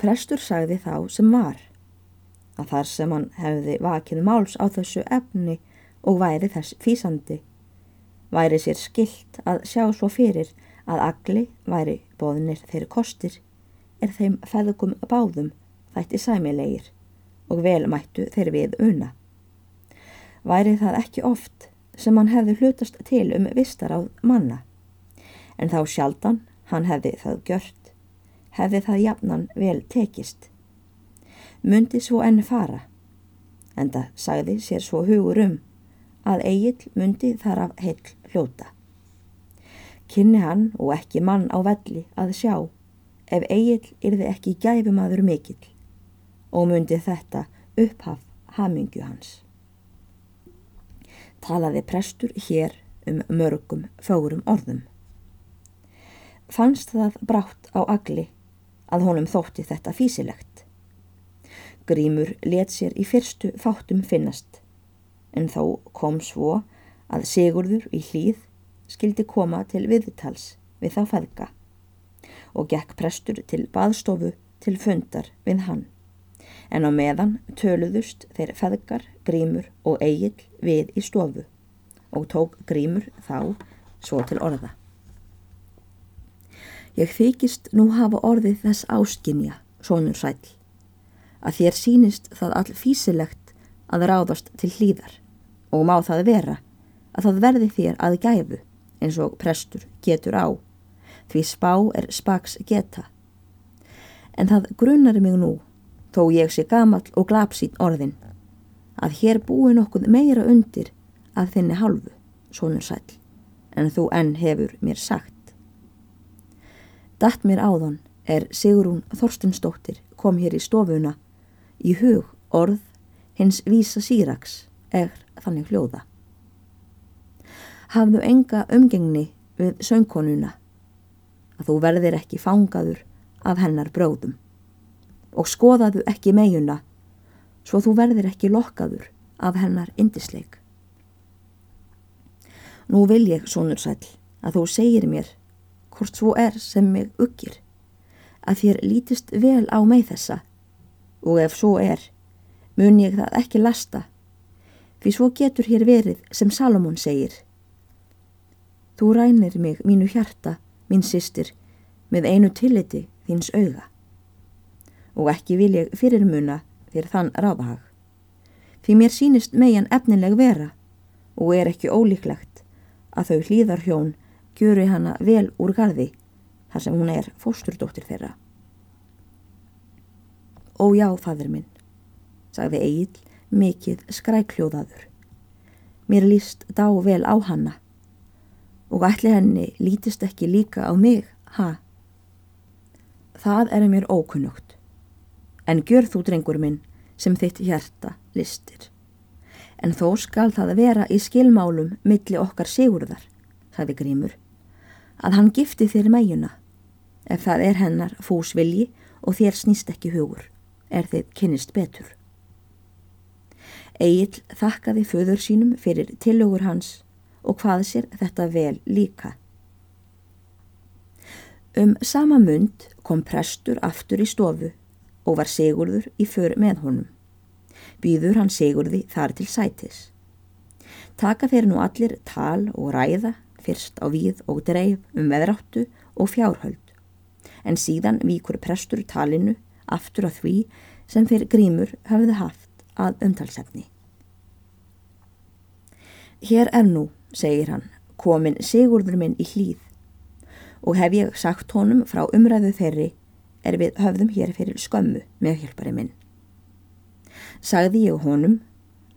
Prestur sagði þá sem var, að þar sem hann hefði vakið máls á þessu efni og væri þess físandi, væri sér skilt að sjá svo fyrir að agli væri bóðnir þeirri kostir, er þeim feðugum báðum þætti sæmilegir og vel mættu þeir við una. Væri það ekki oft sem hann hefði hlutast til um vistar á manna, en þá sjaldan hann hefði það gjört hefði það jafnan vel tekist. Mundi svo enn fara, en það sagði sér svo hugur um að Egil mundi þar af heil hljóta. Kynni hann og ekki mann á velli að sjá ef Egil yrði ekki gæfumadur mikill og mundi þetta upphaf hamingju hans. Talaði prestur hér um mörgum fórum orðum. Fannst það brátt á agli að honum þótti þetta físilegt. Grímur let sér í fyrstu fátum finnast, en þó kom svo að Sigurður í hlýð skildi koma til viðtals við þá feðga og gekk prestur til baðstofu til fundar við hann. En á meðan töluðust þeir feðgar, grímur og eigil við í stofu og tók grímur þá svo til orða. Ég þykist nú hafa orðið þess áskinja, sonur sæl, að þér sínist það all físilegt að ráðast til hlýðar og má það vera að það verði þér að gæfu eins og prestur getur á, því spá er spaks geta. En það grunnar mig nú, þó ég sé gamal og glapsýn orðin, að hér búi nokkuð meira undir að þinni halvu, sonur sæl, en þú enn hefur mér sagt. Datt mér áðan er Sigrún Þorstinsdóttir kom hér í stofuna í hug orð hins vísa síraks er þannig hljóða. Hafðu enga umgengni við söngkonuna að þú verðir ekki fangaður af hennar bróðum og skoðaðu ekki meginna svo þú verðir ekki lokkaður af hennar indisleik. Nú vil ég, sonur sæl, að þú segir mér hvort svo er sem mig uggir, að þér lítist vel á mig þessa og ef svo er, mun ég það ekki lasta, því svo getur hér verið sem Salomón segir. Þú rænir mig mínu hjarta, mín sýstir, með einu tilliti þíns auga og ekki vil ég fyrirmuna þér þann ráðahag. Því mér sínist megin efnileg vera og er ekki ólíklegt að þau hlýðar hjón gjöru hana vel úr gardi þar sem hún er fósturdóttir þeirra. Ó já, fadur minn, sagði Egil mikið skrækljóðaður. Mér líst dá vel á hanna og ætli henni lítist ekki líka á mig, ha? Það er mér ókunnugt, en gjör þú, drengur minn, sem þitt hjarta listir. En þó skal það vera í skilmálum milli okkar sigurðar, sagði Grímur að hann gifti þér meginna. Ef það er hennar fúsvilji og þér snýst ekki hugur, er þið kynnist betur. Egil þakkaði föður sínum fyrir tillögur hans og hvað sér þetta vel líka. Um sama mund kom prestur aftur í stofu og var Sigurður í för með honum. Býður hann Sigurði þar til sætis. Taka þeir nú allir tal og ræða fyrst á víð og dreif um veðráttu og fjárhöld, en síðan víkur prestur talinu aftur á því sem fyrir grímur hafði haft að umtalsefni. Hér er nú, segir hann, komin Sigurður minn í hlýð og hef ég sagt honum frá umræðu þeirri er við höfðum hér fyrir skömmu með hjálpari minn. Sagði ég honum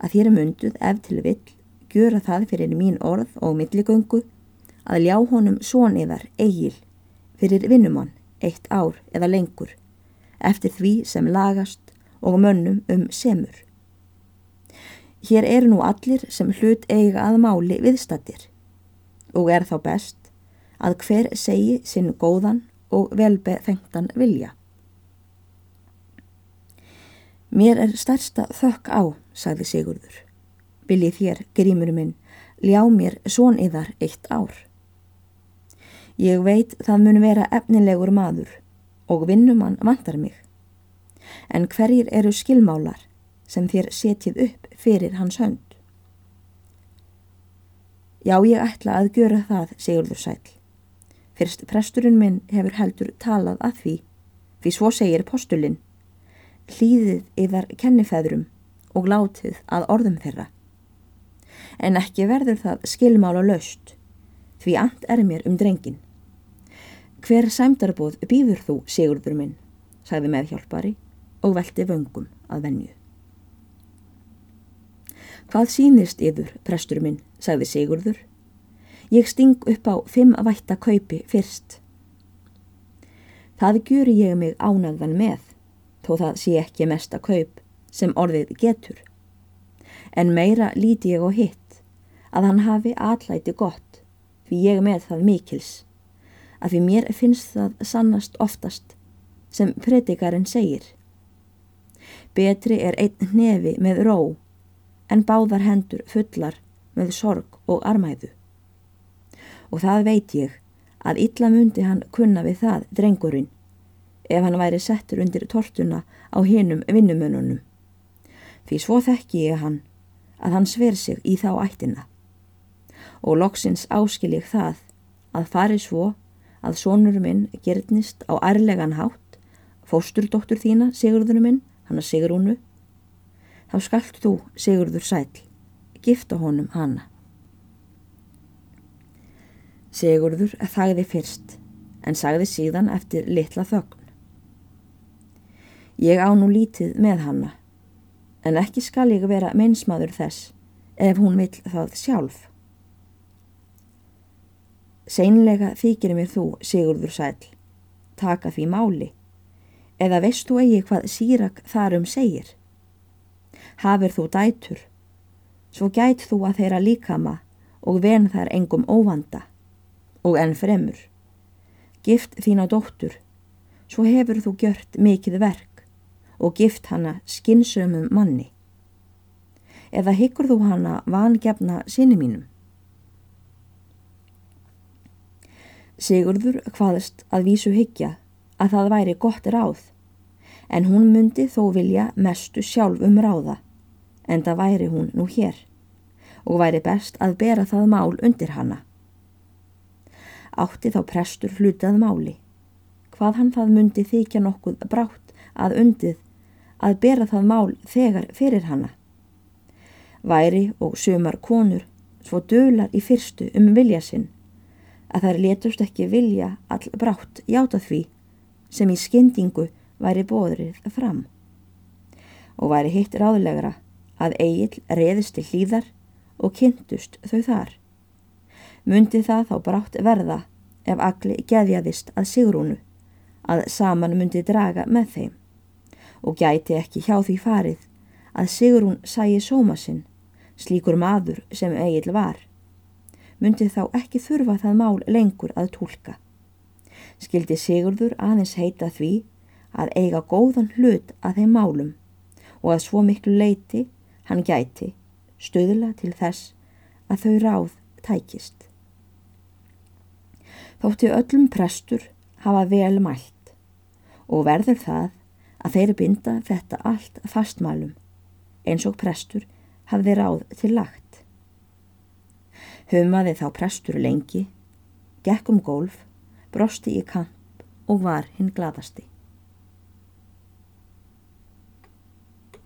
að þér munduð ef til vill gjöra það fyrir mín orð og milligöngu að ljá honum svoniðar eigil fyrir vinnumann eitt ár eða lengur eftir því sem lagast og mönnum um semur. Hér eru nú allir sem hlut eiga að máli viðstattir og er þá best að hver segi sinn góðan og velbefengtan vilja. Mér er stærsta þökk á, sagði Sigurður. Viljið þér, grímur minn, ljá mér svoniðar eitt ár. Ég veit það mun vera efnilegur maður og vinnumann vantar mig En hverjir eru skilmálar sem þér setjið upp fyrir hans hönd? Já, ég ætla að gjöra það, segurður sæl. Fyrst presturinn minn hefur heldur talað að því, því svo segir postulinn. Hlýðið yðar kennifæðrum og látið að orðum þeirra. En ekki verður það skilmála löst, því and er mér um drengin. Hver sæmdarbóð býður þú, Sigurður minn, sagði meðhjálpari og velti vöngum að venju. Hvað sínist yfir, prestur minn, sagði Sigurður. Ég sting upp á fimm vætta kaupi fyrst. Það gjur ég mig ánaðan með, þó það sé ekki mesta kaup sem orðið getur. En meira líti ég á hitt, að hann hafi atlæti gott, því ég með það mikils, að því mér finnst það sannast oftast, sem predikarinn segir. Betri er einn nefi með ró, en báðar hendur fullar með sorg og armæðu. Og það veit ég, að illa myndi hann kunna við það, drengurinn, ef hann væri settur undir tortuna á hinum vinnumönunum því svo þekki ég hann að hann sver sig í þá ættina. Og loksins áskil ég það að fari svo að sonur minn gerðnist á ærlegan hátt, fósturdóttur þína, Sigurður minn, hann að Sigrúnu, þá skallt þú, Sigurður sæl, gifta honum hanna. Sigurður þagði fyrst, en sagði síðan eftir litla þögn. Ég á nú lítið með hanna, en ekki skal ég vera meinsmaður þess ef hún vill það sjálf. Seinlega þykir mér þú, Sigurður Sæl, taka því máli, eða veist þú eigi hvað sírak þarum segir? Hafir þú dætur, svo gæt þú að þeirra líkama og ven þar engum óvanda, og enn fremur. Gift þín á dóttur, svo hefur þú gjört mikið verk og gift hana skinsömum manni? Eða hyggur þú hana vangefna sinni mínum? Sigurður hvaðast að vísu hyggja að það væri gott ráð, en hún myndi þó vilja mestu sjálf um ráða, en það væri hún nú hér, og væri best að bera það mál undir hana. Átti þá prestur hlutað máli, hvað hann það myndi þykja nokkuð brátt að undið að bera það mál þegar fyrir hana. Væri og sumar konur svo dölar í fyrstu um vilja sinn að þær letust ekki vilja all brátt játa því sem í skyndingu væri bóðrið fram. Og væri hitt ráðlegra að Egil reðist til hlýðar og kynntust þau þar. Mundi það þá brátt verða ef agli geðjaðist að Sigrúnu að saman mundi draga með þeim og gæti ekki hjá því farið að Sigrún sæi sóma sinn, slíkur maður sem eigil var. Mundi þá ekki þurfa það mál lengur að tólka. Skildi Sigurður aðeins heita því að eiga góðan hlut að þeim málum og að svo miklu leiti hann gæti stöðla til þess að þau ráð tækist. Þótti öllum prestur hafa vel mælt og verður það að þeir binda þetta allt fastmælum eins og prestur hafði ráð til lagt. Humaði þá prestur lengi, gekk um gólf, brosti í kamp og var hinn gladasti.